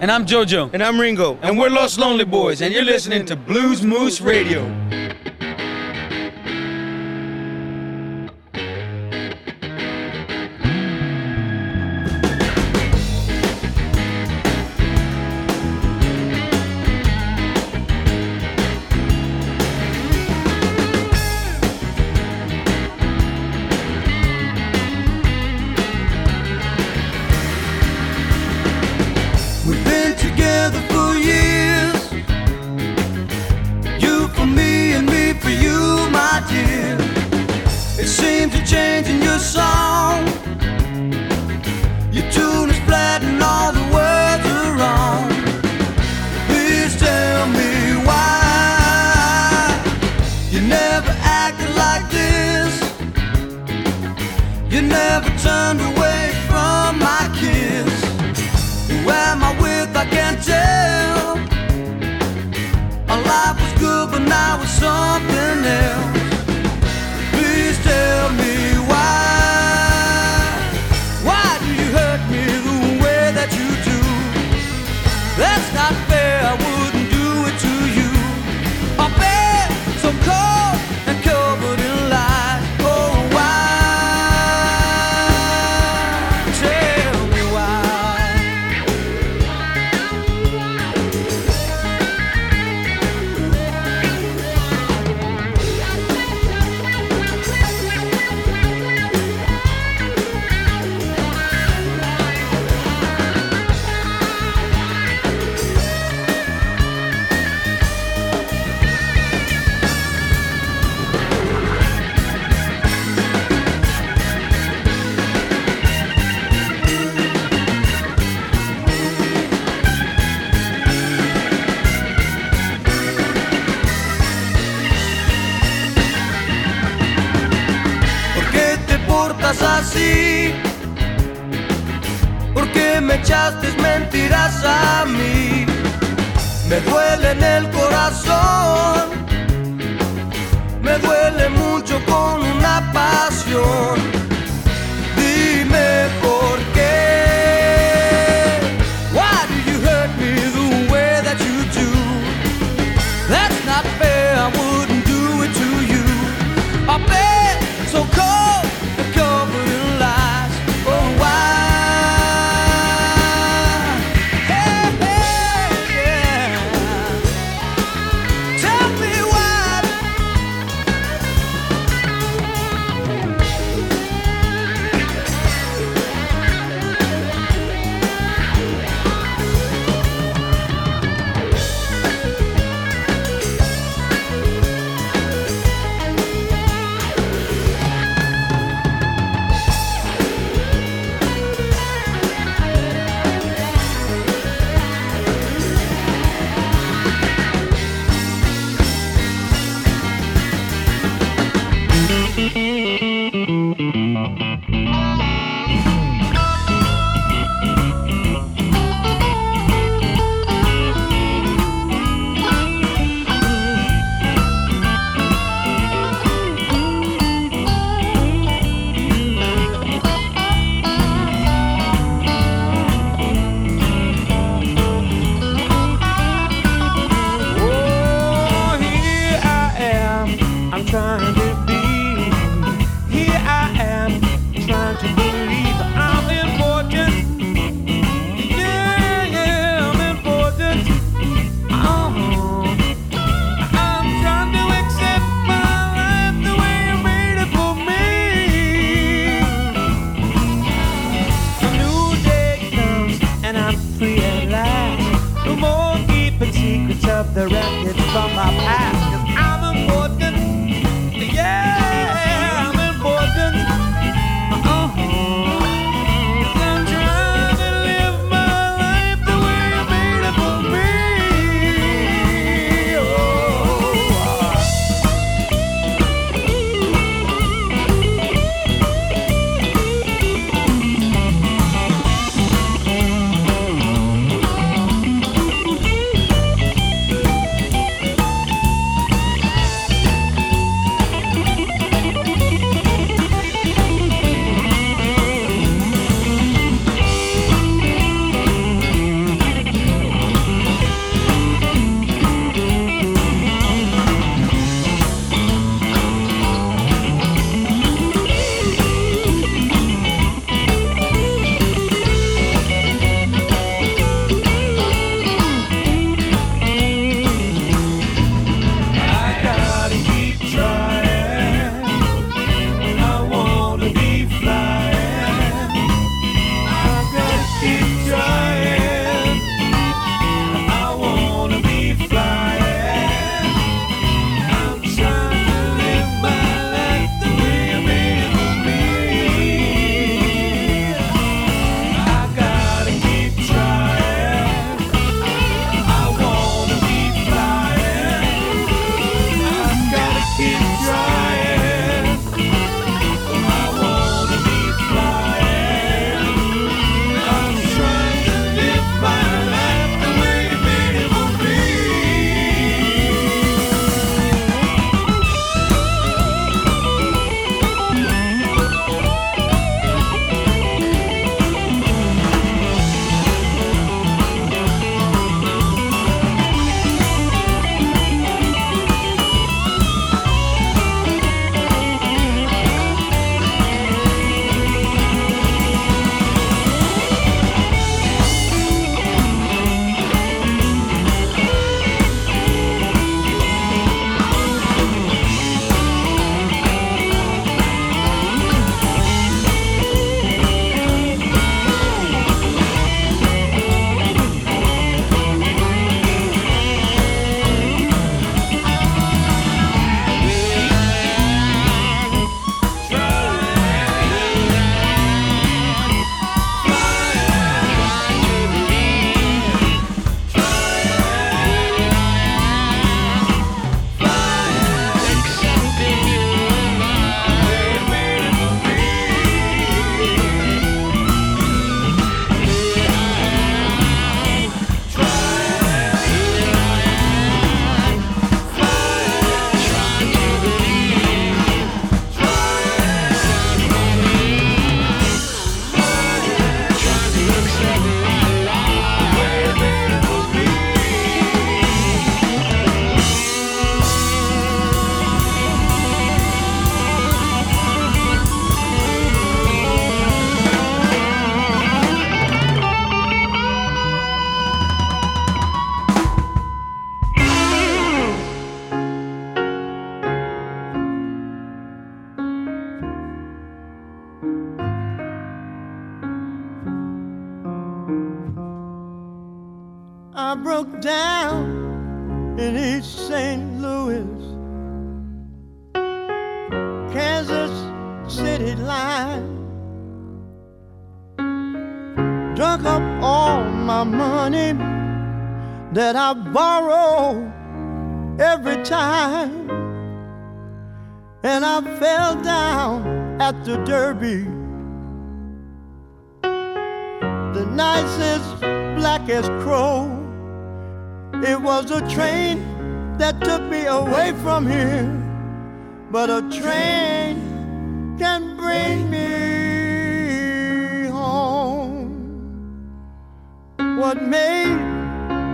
And I'm JoJo. And I'm Ringo. And, and we're Los Lonely Boys. And you're listening to Blues Moose Radio. That I borrow every time. And I fell down at the Derby. The nicest, blackest crow. It was a train that took me away from here. But a train can bring me home. What made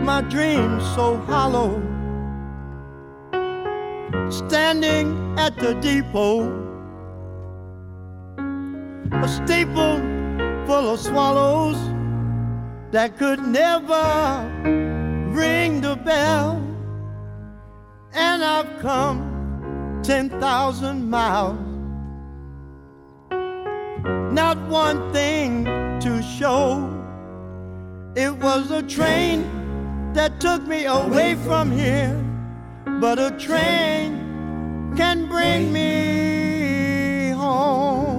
my dreams so hollow? Standing at the depot, a steeple full of swallows that could never ring the bell. And I've come 10,000 miles. Not one thing to show. It was a train that took me away from here. But a train can bring me home.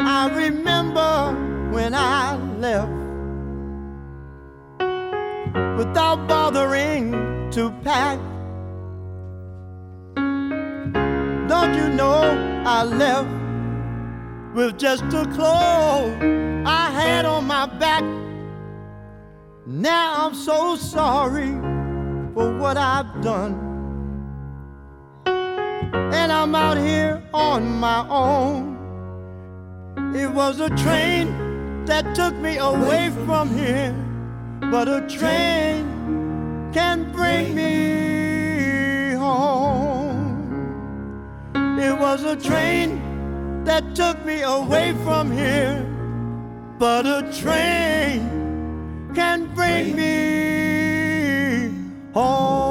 I remember when I left without bothering to pack. I left with just the clothes I had on my back? Now I'm so sorry for what I've done. And I'm out here on my own. It was a train that took me away from here, but a train can bring me It was a train that took me away from here, but a train can bring me home.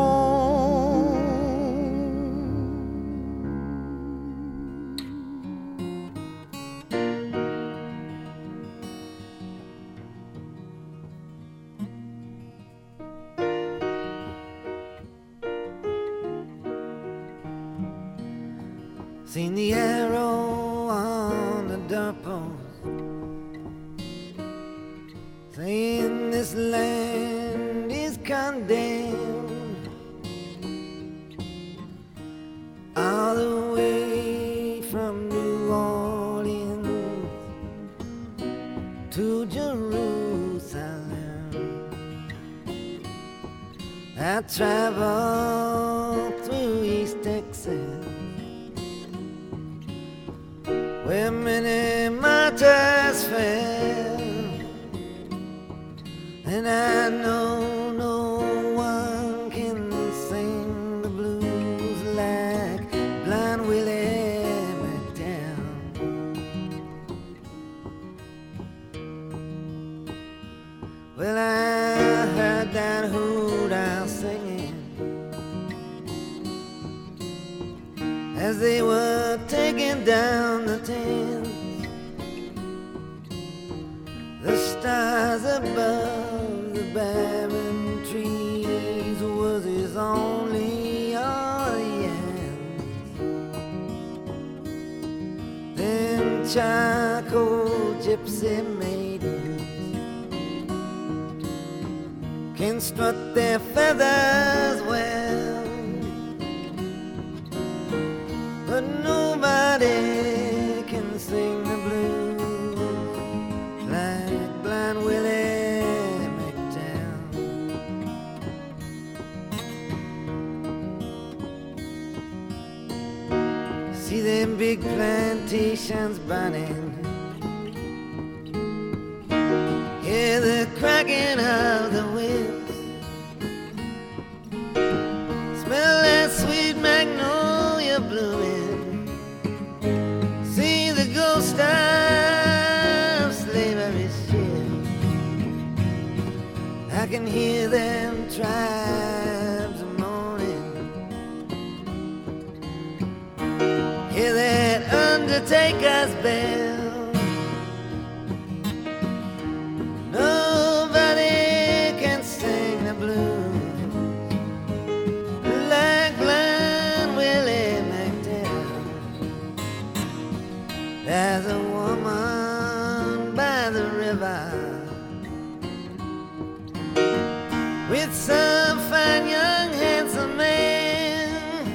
with some fine young handsome man.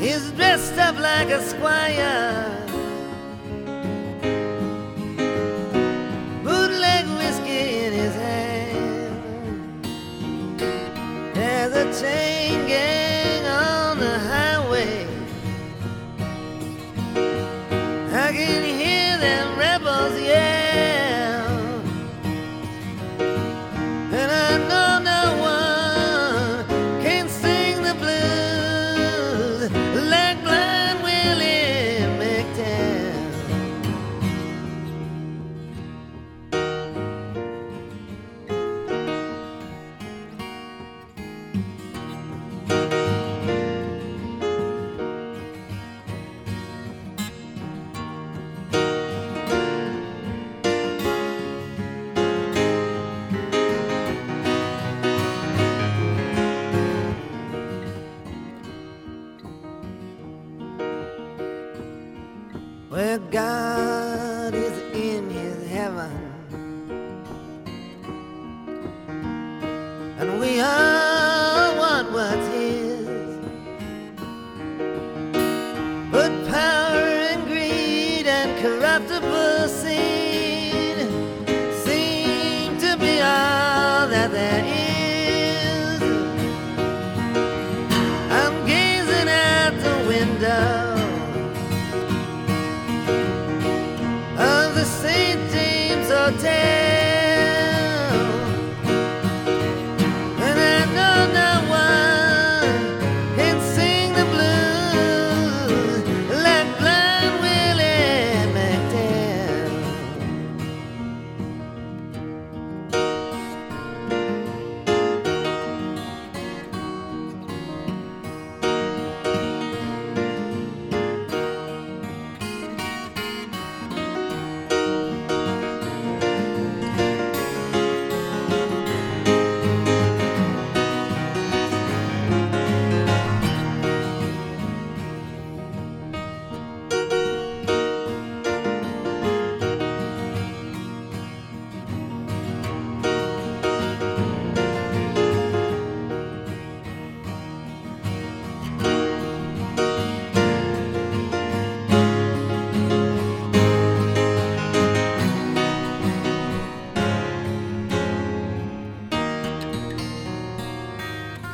He's dressed up like a squire.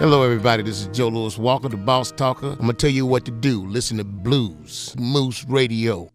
Hello, everybody. This is Joe Louis Walker, the Boss Talker. I'm going to tell you what to do. Listen to Blues, Moose Radio.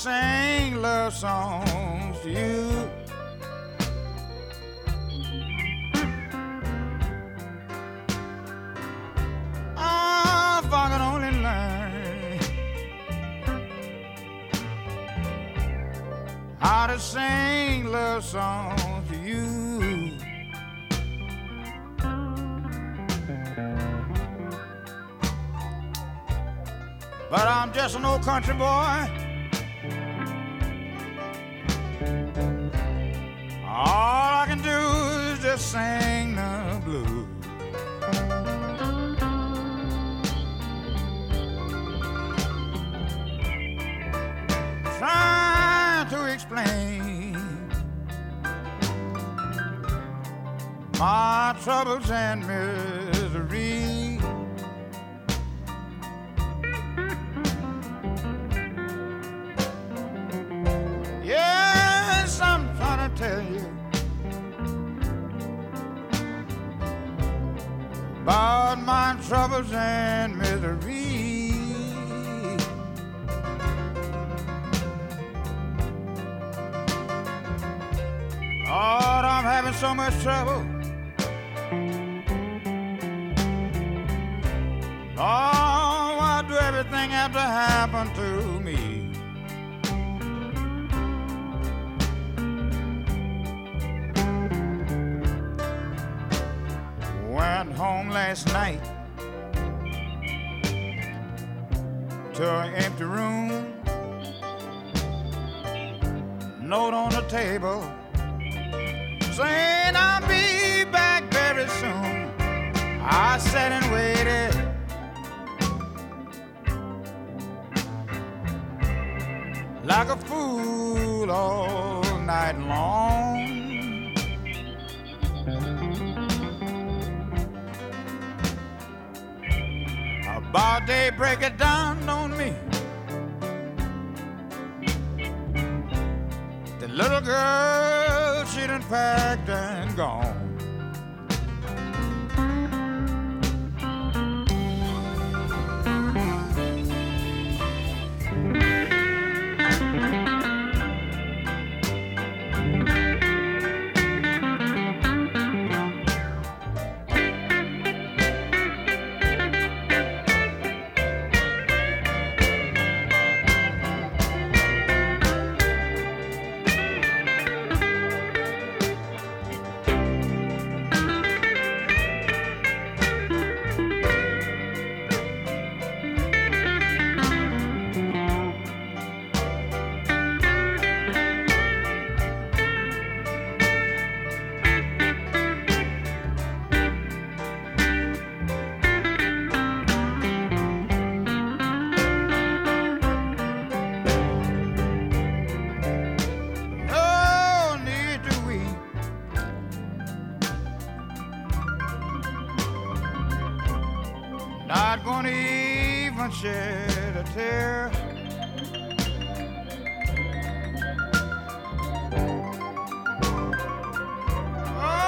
Sing love songs to you. If I could only learn how to sing love songs to you. But I'm just an old country boy. Having so much trouble. Oh, why do everything have to happen to me? Went home last night to an empty room. Note on the table About daybreak it dawned on me. The little girl, she done packed and gone. Even shed a tear. Oh.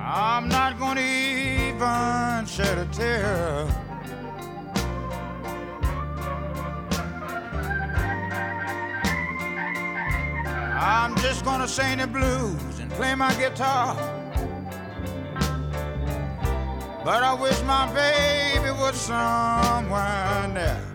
I'm not gonna even shed a tear. I'm just gonna sing the blues and play my guitar. But I wish my baby was somewhere there.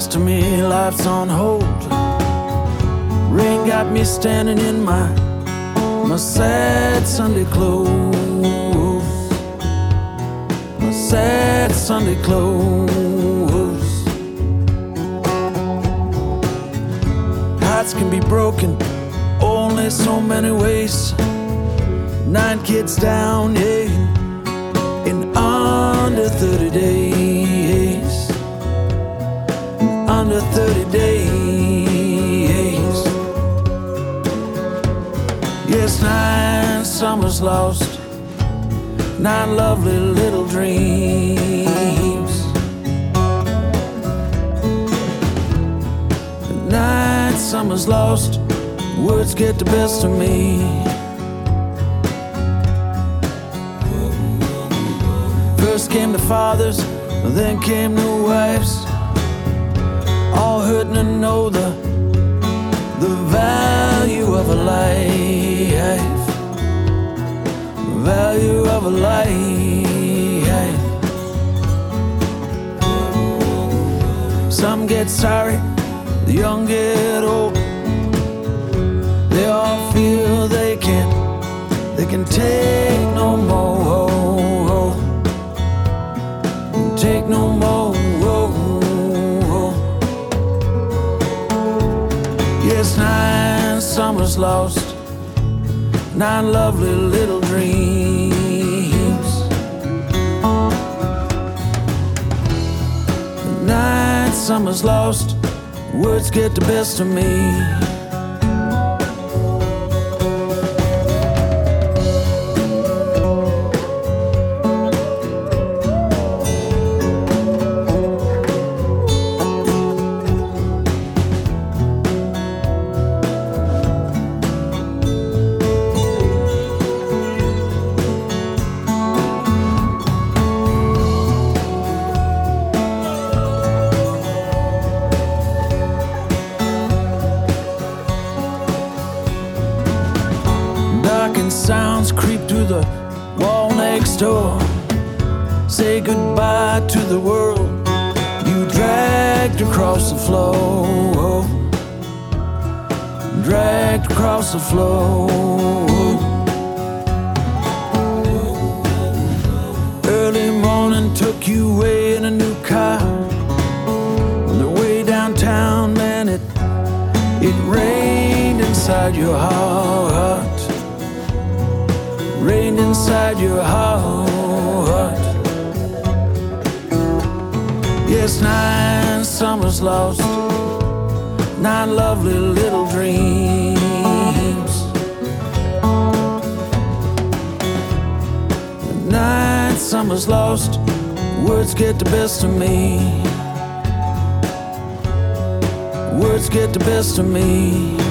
Best of me, life's on hold. Rain got me standing in my my sad Sunday clothes. My sad Sunday clothes. Hearts can be broken only so many ways. Nine kids down, yeah, Under 30 days. Yes, nine summers lost, nine lovely little dreams. Nine summers lost, words get the best of me. First came the fathers, then came the wives, hurting to know the the value of a life, value of a life. Some get sorry, the young get old. They all feel they can't, they can take no more take no more. Yes, nine summers lost, nine lovely little dreams. Nine summers lost, words get the best of me. Goodbye to the world you dragged across the floor. Dragged across the floor. Early morning took you away in a new car. On the way downtown, man, it it rained inside your heart rained inside your heart. Nine summers lost, nine lovely little dreams. Nine summers lost, words get the best of me. Words get the best of me.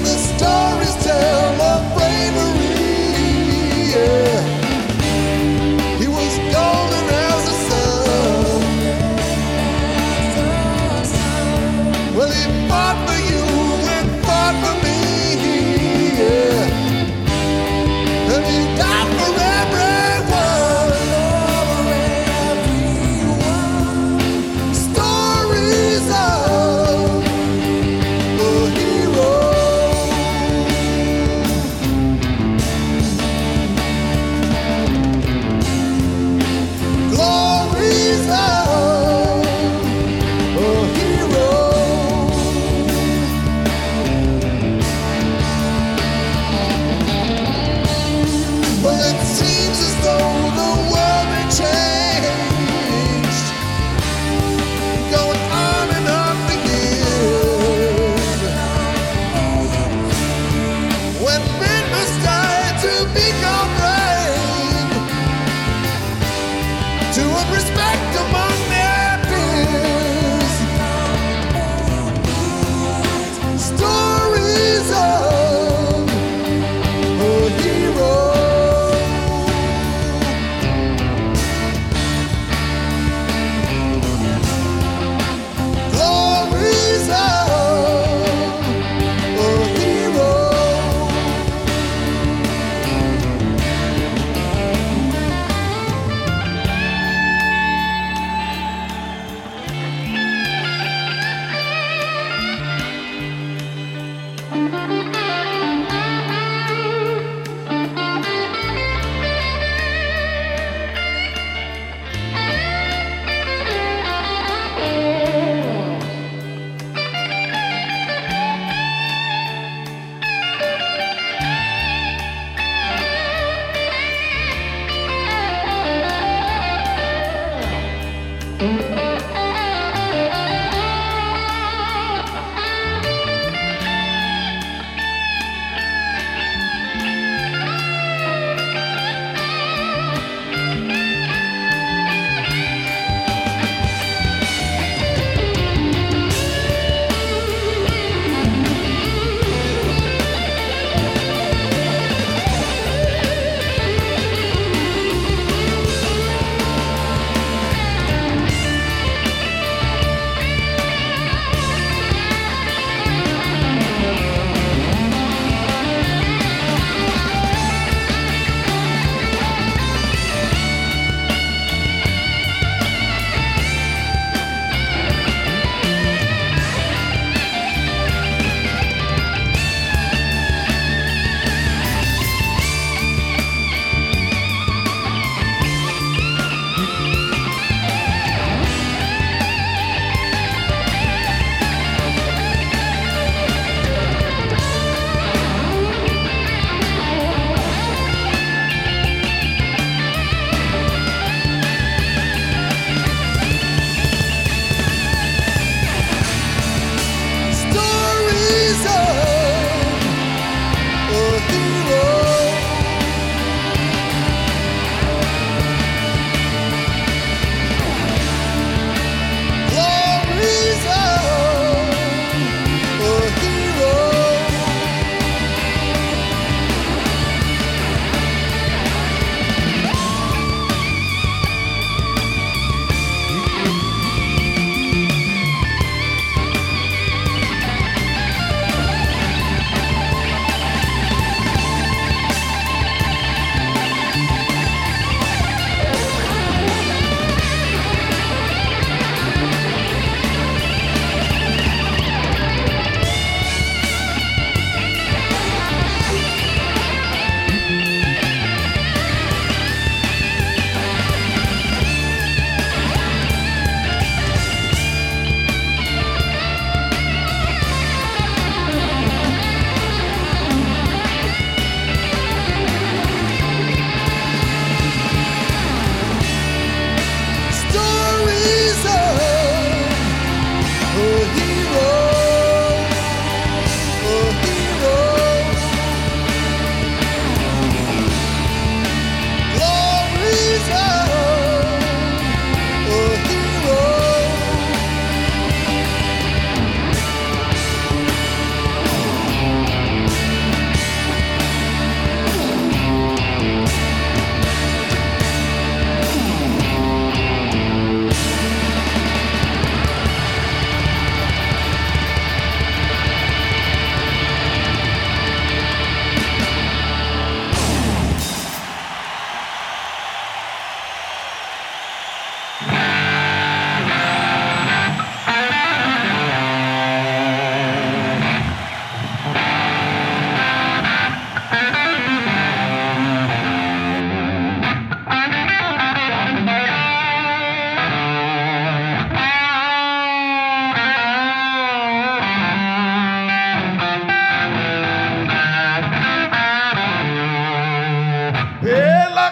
The stories tell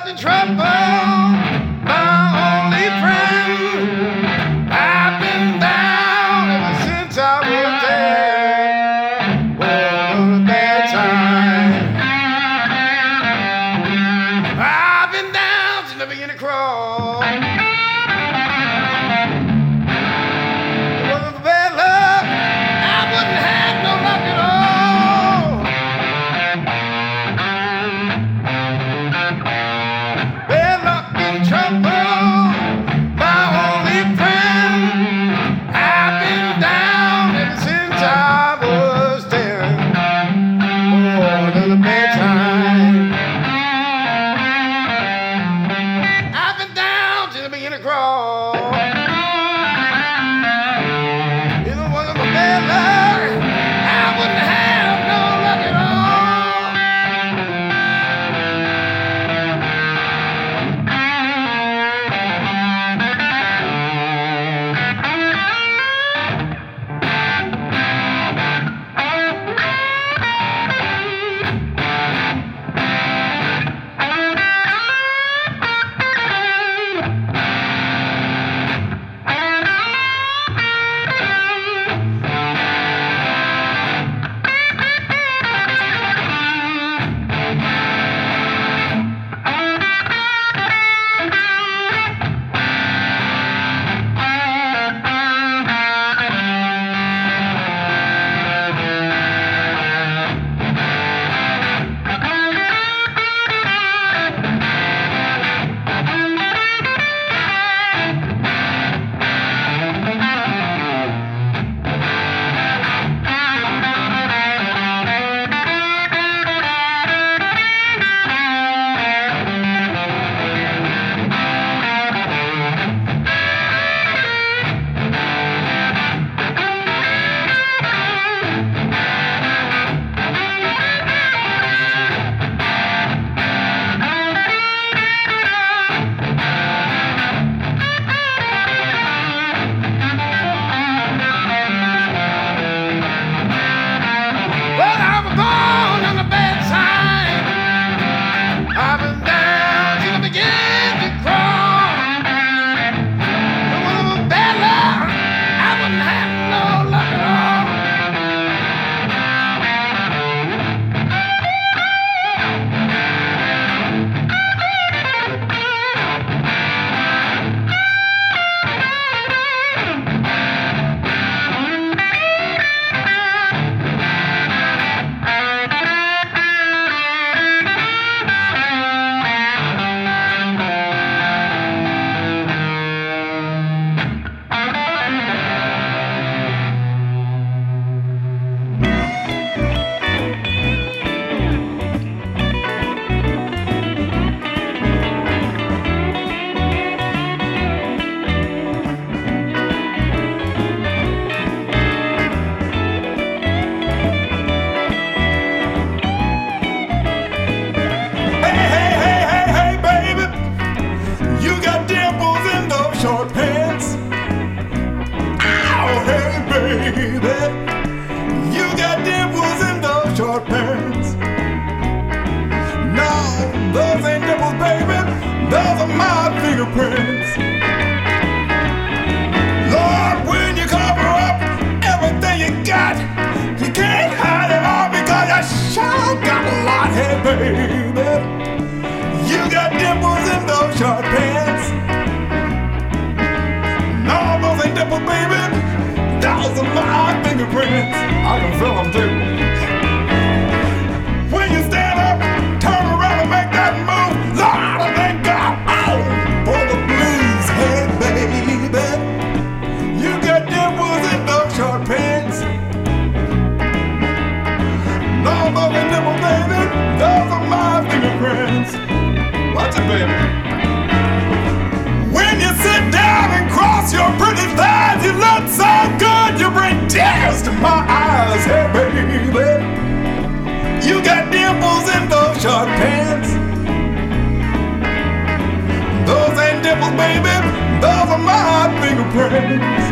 the trumpet. baby. Thousand my fingerprints. I can feel them too. to my eyes. Hey, baby, you got dimples in those short pants. Those ain't dimples, baby. Those are my fingerprints.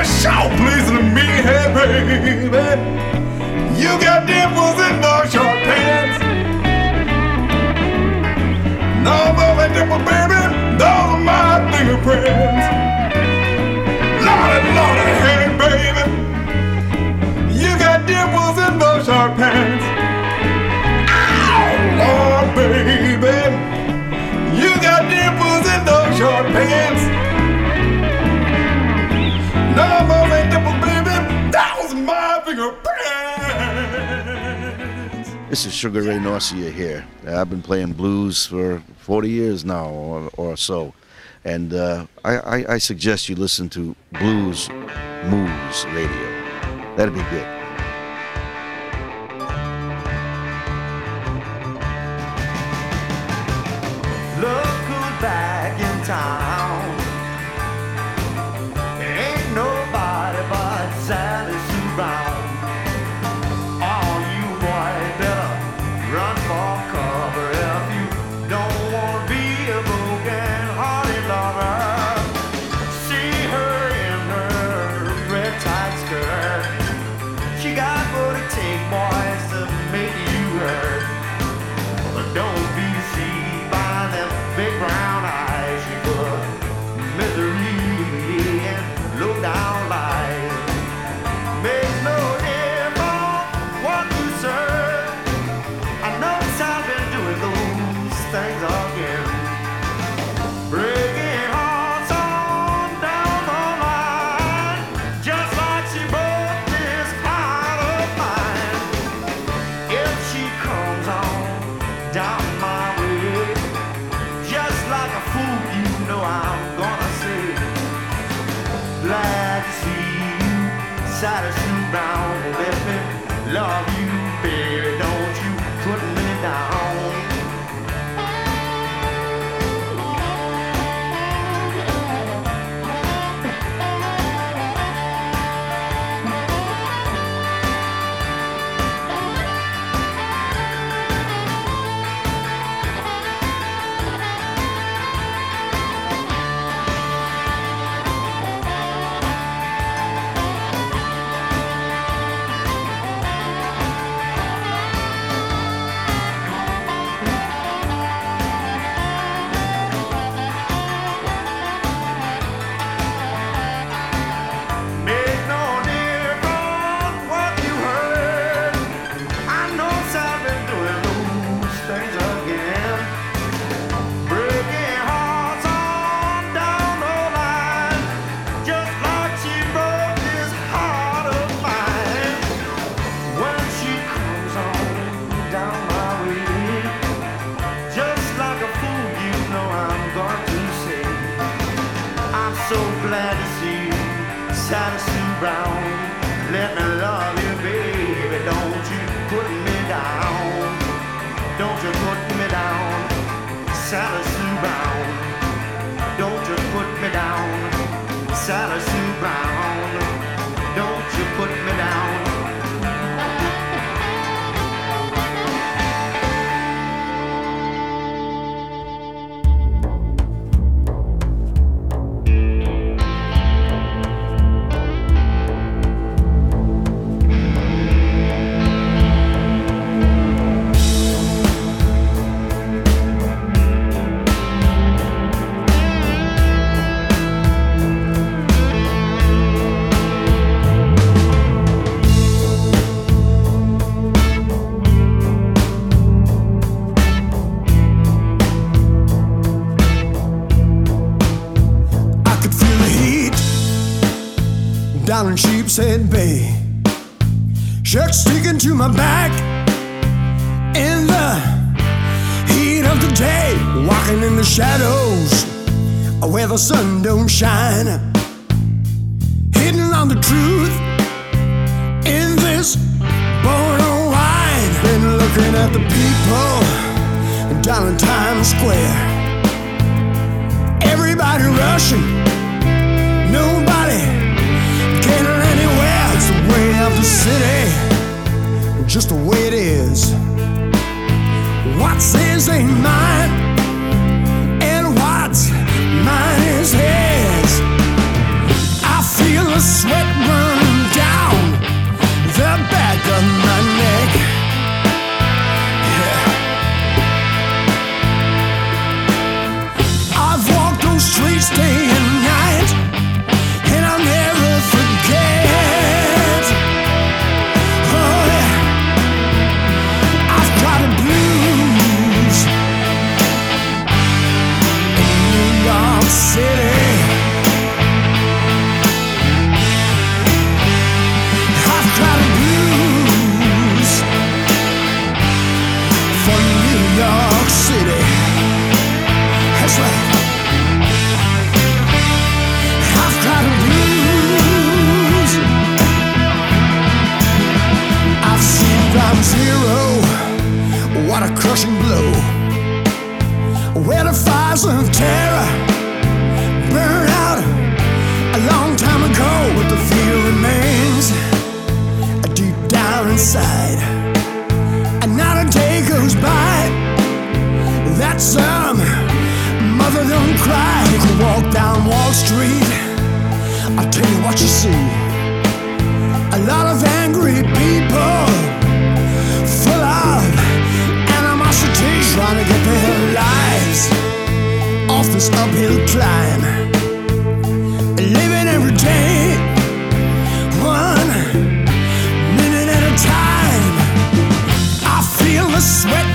your show. please to me, hey baby. You got dimples in those your pants. No more dimples, baby. Those are my fingerprints. Lordy, lordy, hey baby. You got dimples in those your pants. Oh, baby. You got dimples in those your pants. This is Sugar Ray Norcia here. I've been playing blues for 40 years now or, or so. And uh, I, I, I suggest you listen to Blues Moves Radio. That'd be good. To my back in the heat of the day. Walking in the shadows where the sun don't shine. Hidden on the truth in this of wine. Been looking at the people down in Times Square. Everybody rushing, nobody getting anywhere. It's the way of the city, just the way it is. What's his ain't mine, and what's mine is his. I feel the sweat New York City. That's right. I've got. I've seen. What a crushing blow. Where the fires of terror out a long time ago, but the fear remains deep down inside. son. Mother, don't cry. You can walk down Wall Street. I'll tell you what you see. A lot of angry people, full of animosity, trying to get their lives off this uphill climb. Living every day, one minute at a time. I feel the sweat